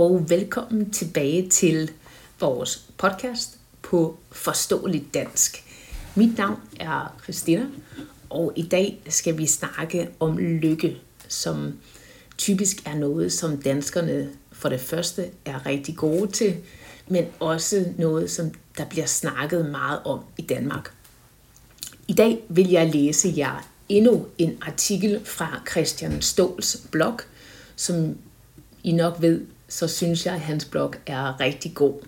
og velkommen tilbage til vores podcast på Forståeligt Dansk. Mit navn er Christina, og i dag skal vi snakke om lykke, som typisk er noget, som danskerne for det første er rigtig gode til, men også noget, som der bliver snakket meget om i Danmark. I dag vil jeg læse jer endnu en artikel fra Christian Ståls blog, som I nok ved, så synes jeg, at hans blog er rigtig god.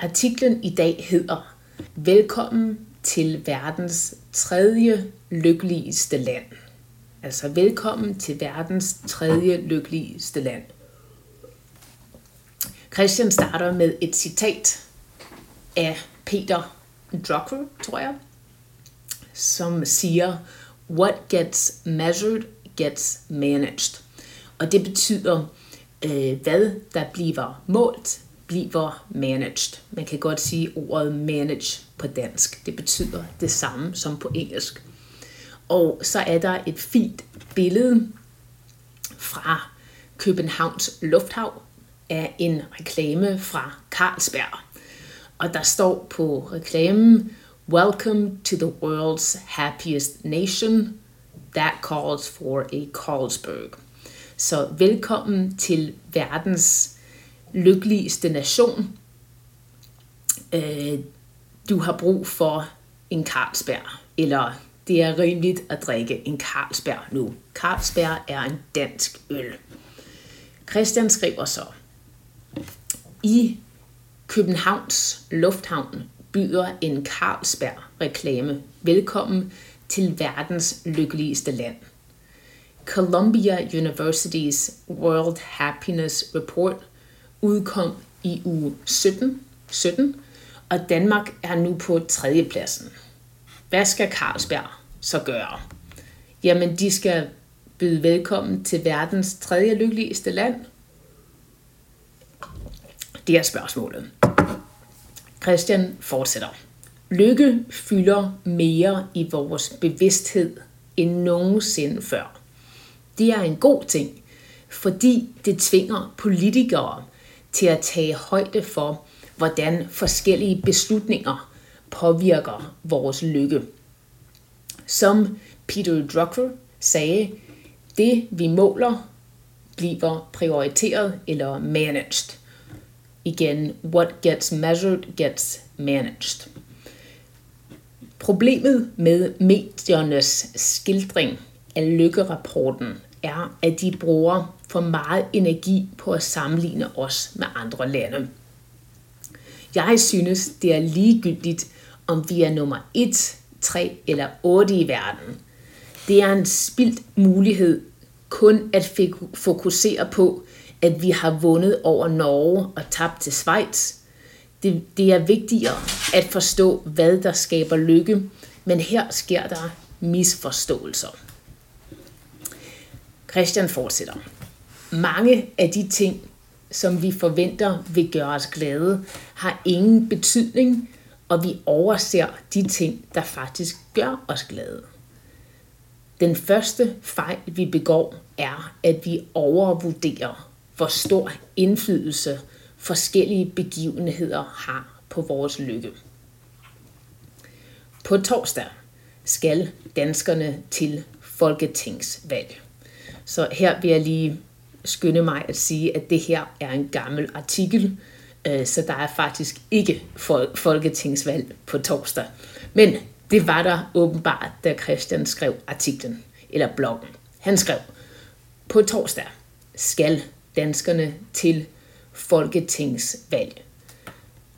Artiklen i dag hedder Velkommen til verdens tredje lykkeligste land. Altså velkommen til verdens tredje lykkeligste land. Christian starter med et citat af Peter Drucker, tror jeg, som siger, What gets measured gets managed. Og det betyder, øh, hvad der bliver målt, bliver managed. Man kan godt sige ordet manage på dansk. Det betyder det samme som på engelsk. Og så er der et fint billede fra Københavns Lufthavn af en reklame fra Carlsberg. Og der står på reklamen, Welcome to the world's happiest nation. That calls for a Carlsberg. Så velkommen til verdens lykkeligste nation. Øh, du har brug for en Carlsberg, eller det er rimeligt at drikke en Carlsberg nu. Carlsberg er en dansk øl. Christian skriver så, i Københavns Lufthavn byder en Carlsberg-reklame velkommen til verdens lykkeligste land. Columbia University's World Happiness Report udkom i uge 17, 17 og Danmark er nu på tredjepladsen. Hvad skal Carlsberg så gøre? Jamen, de skal byde velkommen til verdens tredje lykkeligste land. Det er spørgsmålet. Christian fortsætter. Lykke fylder mere i vores bevidsthed end nogensinde før. Det er en god ting, fordi det tvinger politikere til at tage højde for, hvordan forskellige beslutninger påvirker vores lykke. Som Peter Drucker sagde, det vi måler bliver prioriteret eller managed. Igen, what gets measured gets managed. Problemet med mediernes skildring af lykkerapporten er, at de bruger for meget energi på at sammenligne os med andre lande. Jeg synes, det er ligegyldigt, om vi er nummer 1, 3 eller 8 i verden. Det er en spildt mulighed kun at fokusere på, at vi har vundet over Norge og tabt til Schweiz. Det, det er vigtigere at forstå, hvad der skaber lykke, men her sker der misforståelser. Christian fortsætter. Mange af de ting, som vi forventer vil gøre os glade, har ingen betydning, og vi overser de ting, der faktisk gør os glade. Den første fejl, vi begår, er, at vi overvurderer, hvor stor indflydelse forskellige begivenheder har på vores lykke. På torsdag skal danskerne til folketingsvalg. Så her vil jeg lige skynde mig at sige, at det her er en gammel artikel, øh, så der er faktisk ikke folketingsvalg på torsdag. Men det var der åbenbart, da Christian skrev artiklen, eller bloggen. Han skrev, på torsdag skal danskerne til folketingsvalg.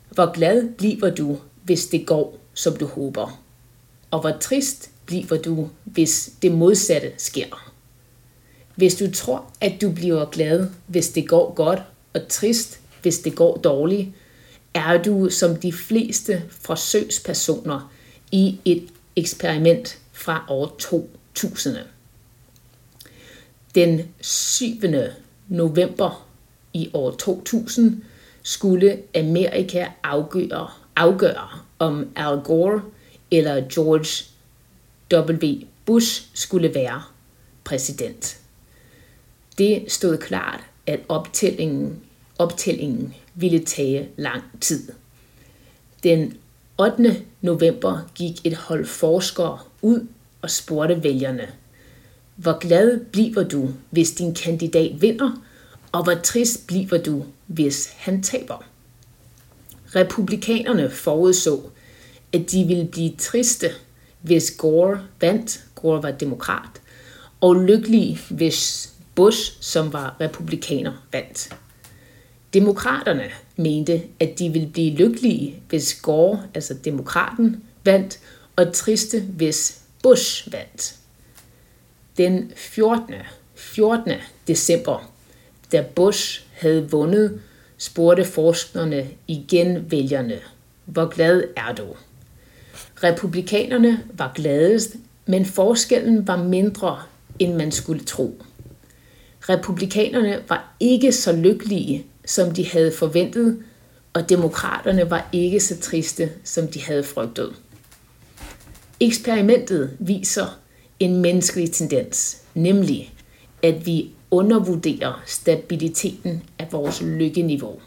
Hvor glad bliver du, hvis det går, som du håber? Og hvor trist bliver du, hvis det modsatte sker? Hvis du tror, at du bliver glad, hvis det går godt, og trist, hvis det går dårligt, er du som de fleste forsøgspersoner i et eksperiment fra år 2000. Den 7. november i år 2000 skulle Amerika afgøre, afgøre om Al Gore eller George W. Bush skulle være præsident. Det stod klart, at optællingen, optællingen ville tage lang tid. Den 8. november gik et hold forskere ud og spurgte vælgerne, hvor glad bliver du, hvis din kandidat vinder, og hvor trist bliver du, hvis han taber? Republikanerne forudså, at de ville blive triste, hvis Gore vandt, Gore var demokrat, og lykkelige, hvis Bush, som var republikaner, vandt. Demokraterne mente, at de ville blive lykkelige, hvis Gore, altså demokraten, vandt, og triste, hvis Bush vandt. Den 14. 14. december, da Bush havde vundet, spurgte forskerne igen vælgerne, hvor glad er du? Republikanerne var gladest, men forskellen var mindre, end man skulle tro. Republikanerne var ikke så lykkelige, som de havde forventet, og demokraterne var ikke så triste, som de havde frygtet. Eksperimentet viser en menneskelig tendens, nemlig at vi undervurderer stabiliteten af vores lykkeniveau.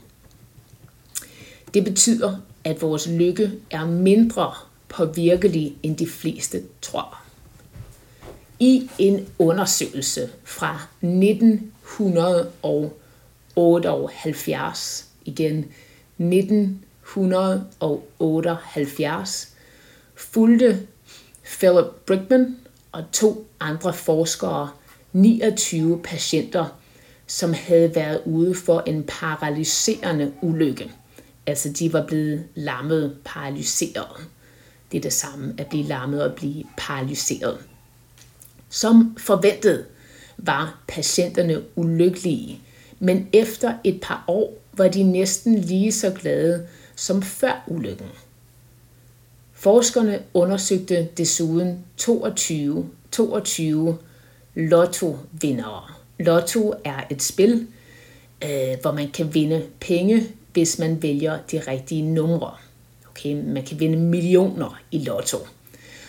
Det betyder, at vores lykke er mindre påvirkelig, end de fleste tror. I en undersøgelse fra 1978, igen 1978, fulgte Philip Brickman og to andre forskere 29 patienter, som havde været ude for en paralyserende ulykke. Altså de var blevet lammet, paralyseret. Det er det samme at blive lammet og blive paralyseret. Som forventet var patienterne ulykkelige, men efter et par år var de næsten lige så glade som før ulykken. Forskerne undersøgte desuden 22, 22 lotto-vindere. Lotto er et spil, øh, hvor man kan vinde penge, hvis man vælger de rigtige numre. Okay, man kan vinde millioner i lotto.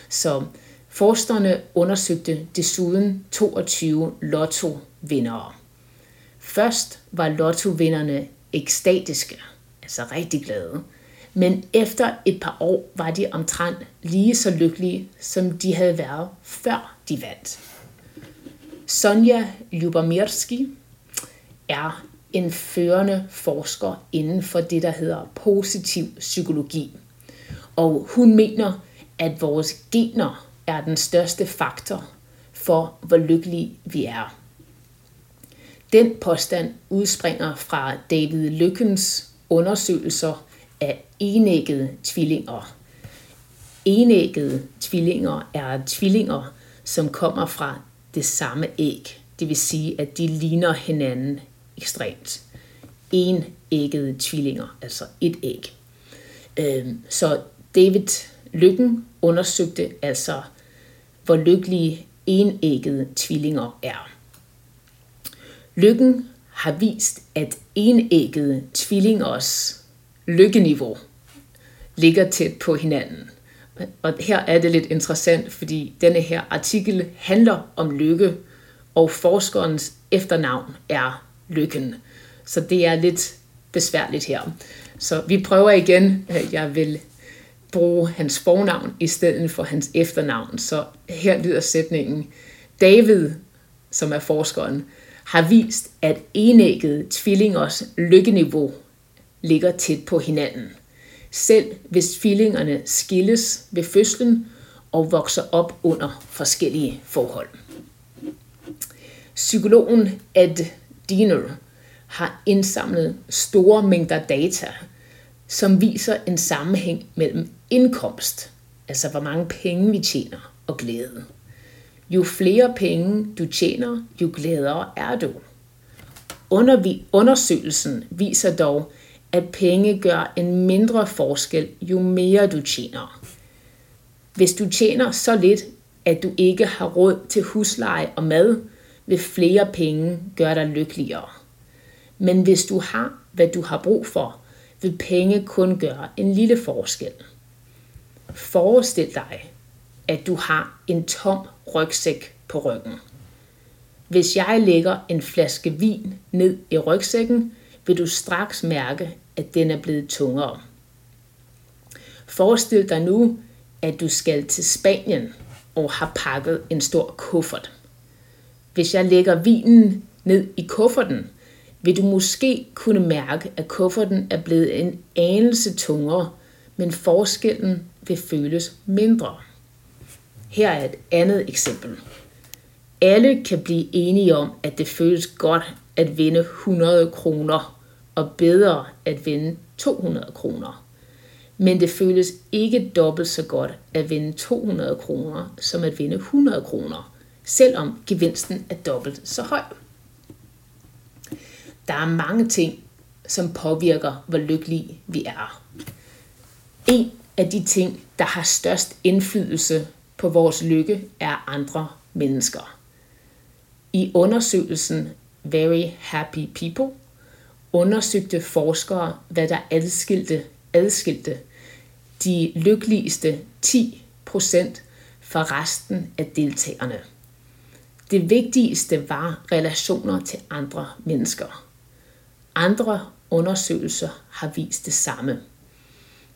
Så forskerne undersøgte desuden 22 lotto-vindere. Først var lotto-vinderne ekstatiske, altså rigtig glade. Men efter et par år var de omtrent lige så lykkelige, som de havde været før de vandt. Sonja Lubomirski er en førende forsker inden for det, der hedder positiv psykologi. Og hun mener, at vores gener er den største faktor for, hvor lykkelige vi er. Den påstand udspringer fra David Lykkens undersøgelser af enæggede tvillinger. Enæggede tvillinger er tvillinger, som kommer fra det samme æg. Det vil sige, at de ligner hinanden ekstremt. Enæggede tvillinger, altså et æg. Øhm, så David Lykken undersøgte altså, hvor lykkelige enæggede tvillinger er. Lykken har vist, at enæggede tvillingers lykkeniveau ligger tæt på hinanden. Og her er det lidt interessant, fordi denne her artikel handler om lykke, og forskerens efternavn er lykken. Så det er lidt besværligt her. Så vi prøver igen. Jeg vil bruge hans fornavn i stedet for hans efternavn. Så her lyder sætningen, David, som er forskeren, har vist, at enæggede tvillingers lykkeniveau ligger tæt på hinanden – selv hvis tvillingerne skilles ved fødslen og vokser op under forskellige forhold. Psykologen Ed Diener har indsamlet store mængder data, som viser en sammenhæng mellem indkomst, altså hvor mange penge vi tjener, og glæde. Jo flere penge du tjener, jo gladere er du. Undersøgelsen viser dog, at penge gør en mindre forskel, jo mere du tjener. Hvis du tjener så lidt, at du ikke har råd til husleje og mad, vil flere penge gøre dig lykkeligere. Men hvis du har, hvad du har brug for, vil penge kun gøre en lille forskel. Forestil dig, at du har en tom rygsæk på ryggen. Hvis jeg lægger en flaske vin ned i rygsækken, vil du straks mærke, at den er blevet tungere. Forestil dig nu, at du skal til Spanien og har pakket en stor kuffert. Hvis jeg lægger vinen ned i kufferten, vil du måske kunne mærke, at kufferten er blevet en anelse tungere, men forskellen vil føles mindre. Her er et andet eksempel. Alle kan blive enige om, at det føles godt at vinde 100 kroner, og bedre at vinde 200 kroner. Men det føles ikke dobbelt så godt at vinde 200 kroner, som at vinde 100 kroner, selvom gevinsten er dobbelt så høj. Der er mange ting, som påvirker, hvor lykkelige vi er. En af de ting, der har størst indflydelse på vores lykke, er andre mennesker. I undersøgelsen Very Happy People undersøgte forskere, hvad der adskilte, adskilte de lykkeligste 10 procent fra resten af deltagerne. Det vigtigste var relationer til andre mennesker. Andre undersøgelser har vist det samme.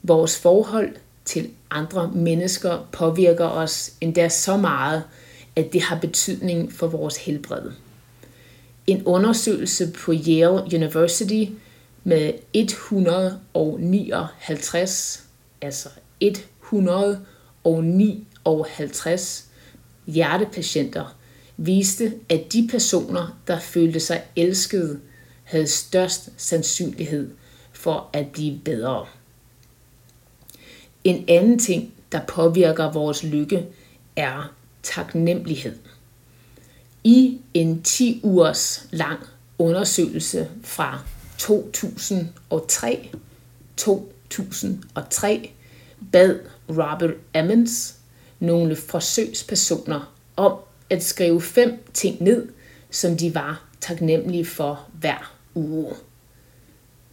Vores forhold til andre mennesker påvirker os endda så meget, at det har betydning for vores helbred. En undersøgelse på Yale University med 159, altså 159 hjertepatienter, viste, at de personer, der følte sig elskede, havde størst sandsynlighed for at blive bedre. En anden ting, der påvirker vores lykke, er taknemmelighed. I en 10 ugers lang undersøgelse fra 2003, 2003 bad Robert Emmons nogle forsøgspersoner om at skrive fem ting ned, som de var taknemmelige for hver uger.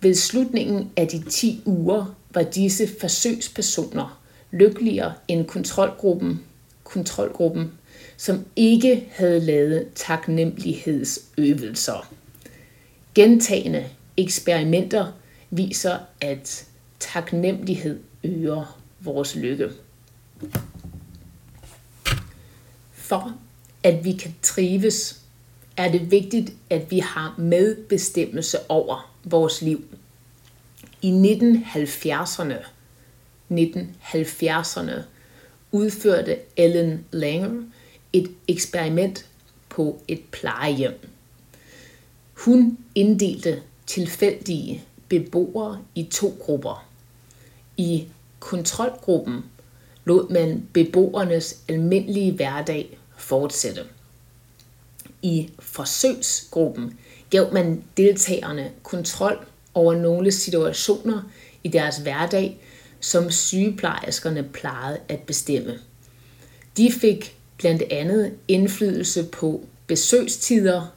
Ved slutningen af de 10 uger var disse forsøgspersoner lykkeligere end kontrolgruppen, kontrolgruppen som ikke havde lavet taknemmelighedsøvelser. Gentagende eksperimenter viser, at taknemmelighed øger vores lykke. For at vi kan trives, er det vigtigt, at vi har medbestemmelse over vores liv. I 1970'erne 1970'erne udførte Ellen Langer et eksperiment på et plejehjem. Hun inddelte tilfældige beboere i to grupper. I kontrolgruppen lod man beboernes almindelige hverdag fortsætte. I forsøgsgruppen gav man deltagerne kontrol over nogle situationer i deres hverdag, som sygeplejerskerne plejede at bestemme. De fik blandt andet indflydelse på besøgstider,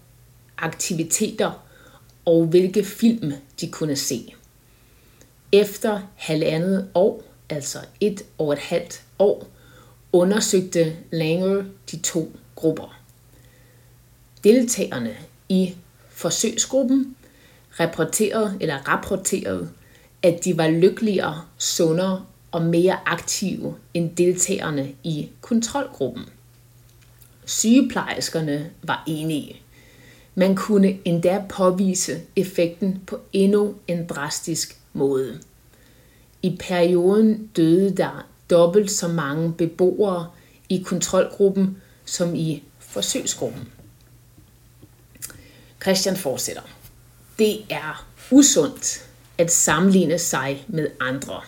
aktiviteter og hvilke film de kunne se. Efter halvandet år, altså et og et halvt år, undersøgte Langer de to grupper. Deltagerne i forsøgsgruppen rapporterede, eller rapporterede, at de var lykkeligere, sundere og mere aktive end deltagerne i kontrolgruppen. Sygeplejerskerne var enige. Man kunne endda påvise effekten på endnu en drastisk måde. I perioden døde der dobbelt så mange beboere i kontrolgruppen som i forsøgsgruppen. Christian fortsætter. Det er usundt at sammenligne sig med andre.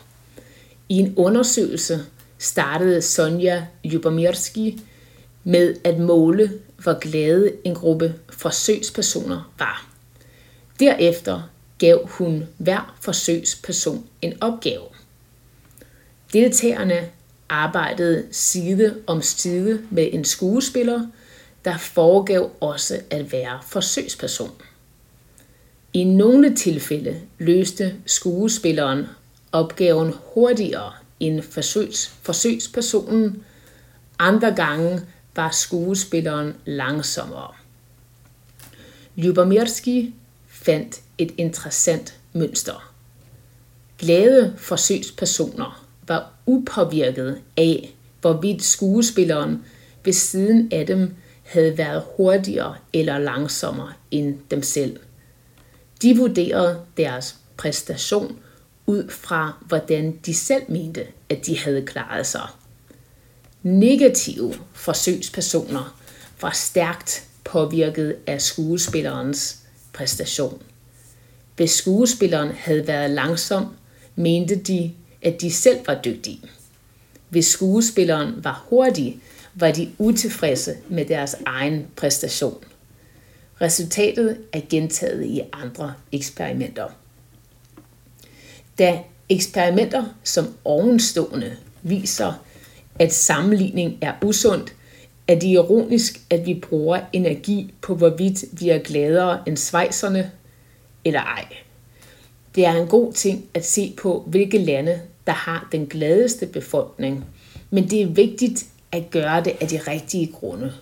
I en undersøgelse startede Sonja Lyubomirsky med at måle, hvor glade en gruppe forsøgspersoner var. Derefter gav hun hver forsøgsperson en opgave. Deltagerne arbejdede side om side med en skuespiller, der foregav også at være forsøgsperson. I nogle tilfælde løste skuespilleren opgaven hurtigere end forsøgs, forsøgspersonen. Andre gange var skuespilleren langsommere. Lubomirski fandt et interessant mønster. Glade forsøgspersoner var upåvirket af, hvorvidt skuespilleren ved siden af dem havde været hurtigere eller langsommere end dem selv. De vurderede deres præstation ud fra, hvordan de selv mente, at de havde klaret sig. Negative forsøgspersoner var stærkt påvirket af skuespillerens præstation. Hvis skuespilleren havde været langsom, mente de, at de selv var dygtige. Hvis skuespilleren var hurtig, var de utilfredse med deres egen præstation. Resultatet er gentaget i andre eksperimenter. Da eksperimenter som ovenstående viser, at sammenligning er usundt, er det ironisk, at vi bruger energi på, hvorvidt vi er gladere end svejserne eller ej. Det er en god ting at se på, hvilke lande, der har den gladeste befolkning, men det er vigtigt at gøre det af de rigtige grunde.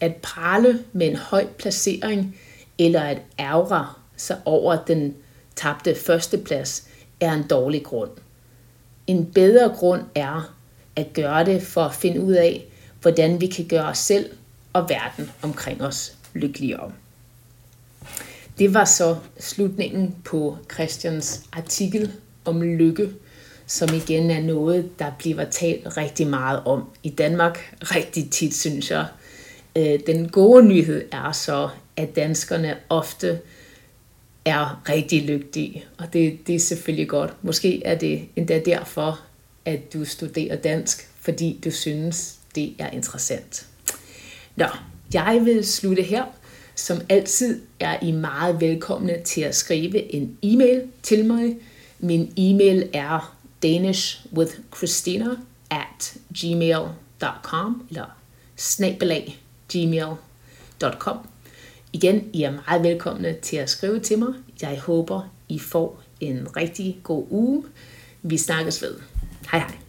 At prale med en høj placering eller at ærge sig over den tabte førsteplads er en dårlig grund. En bedre grund er at gøre det for at finde ud af, hvordan vi kan gøre os selv og verden omkring os lykkeligere. Det var så slutningen på Christians artikel om lykke, som igen er noget, der bliver talt rigtig meget om i Danmark, rigtig tit, synes jeg. Øh, den gode nyhed er så, at danskerne ofte er rigtig lygtige, og det, det er selvfølgelig godt. Måske er det endda derfor, at du studerer dansk, fordi du synes, det er interessant. Nå, jeg vil slutte her. Som altid er I meget velkomne til at skrive en e-mail til mig. Min e-mail er danishwithchristina at gmail.com eller snabelag gmail.com. Igen, I er meget velkomne til at skrive til mig. Jeg håber, I får en rigtig god uge. Vi snakkes ved. Hej hej.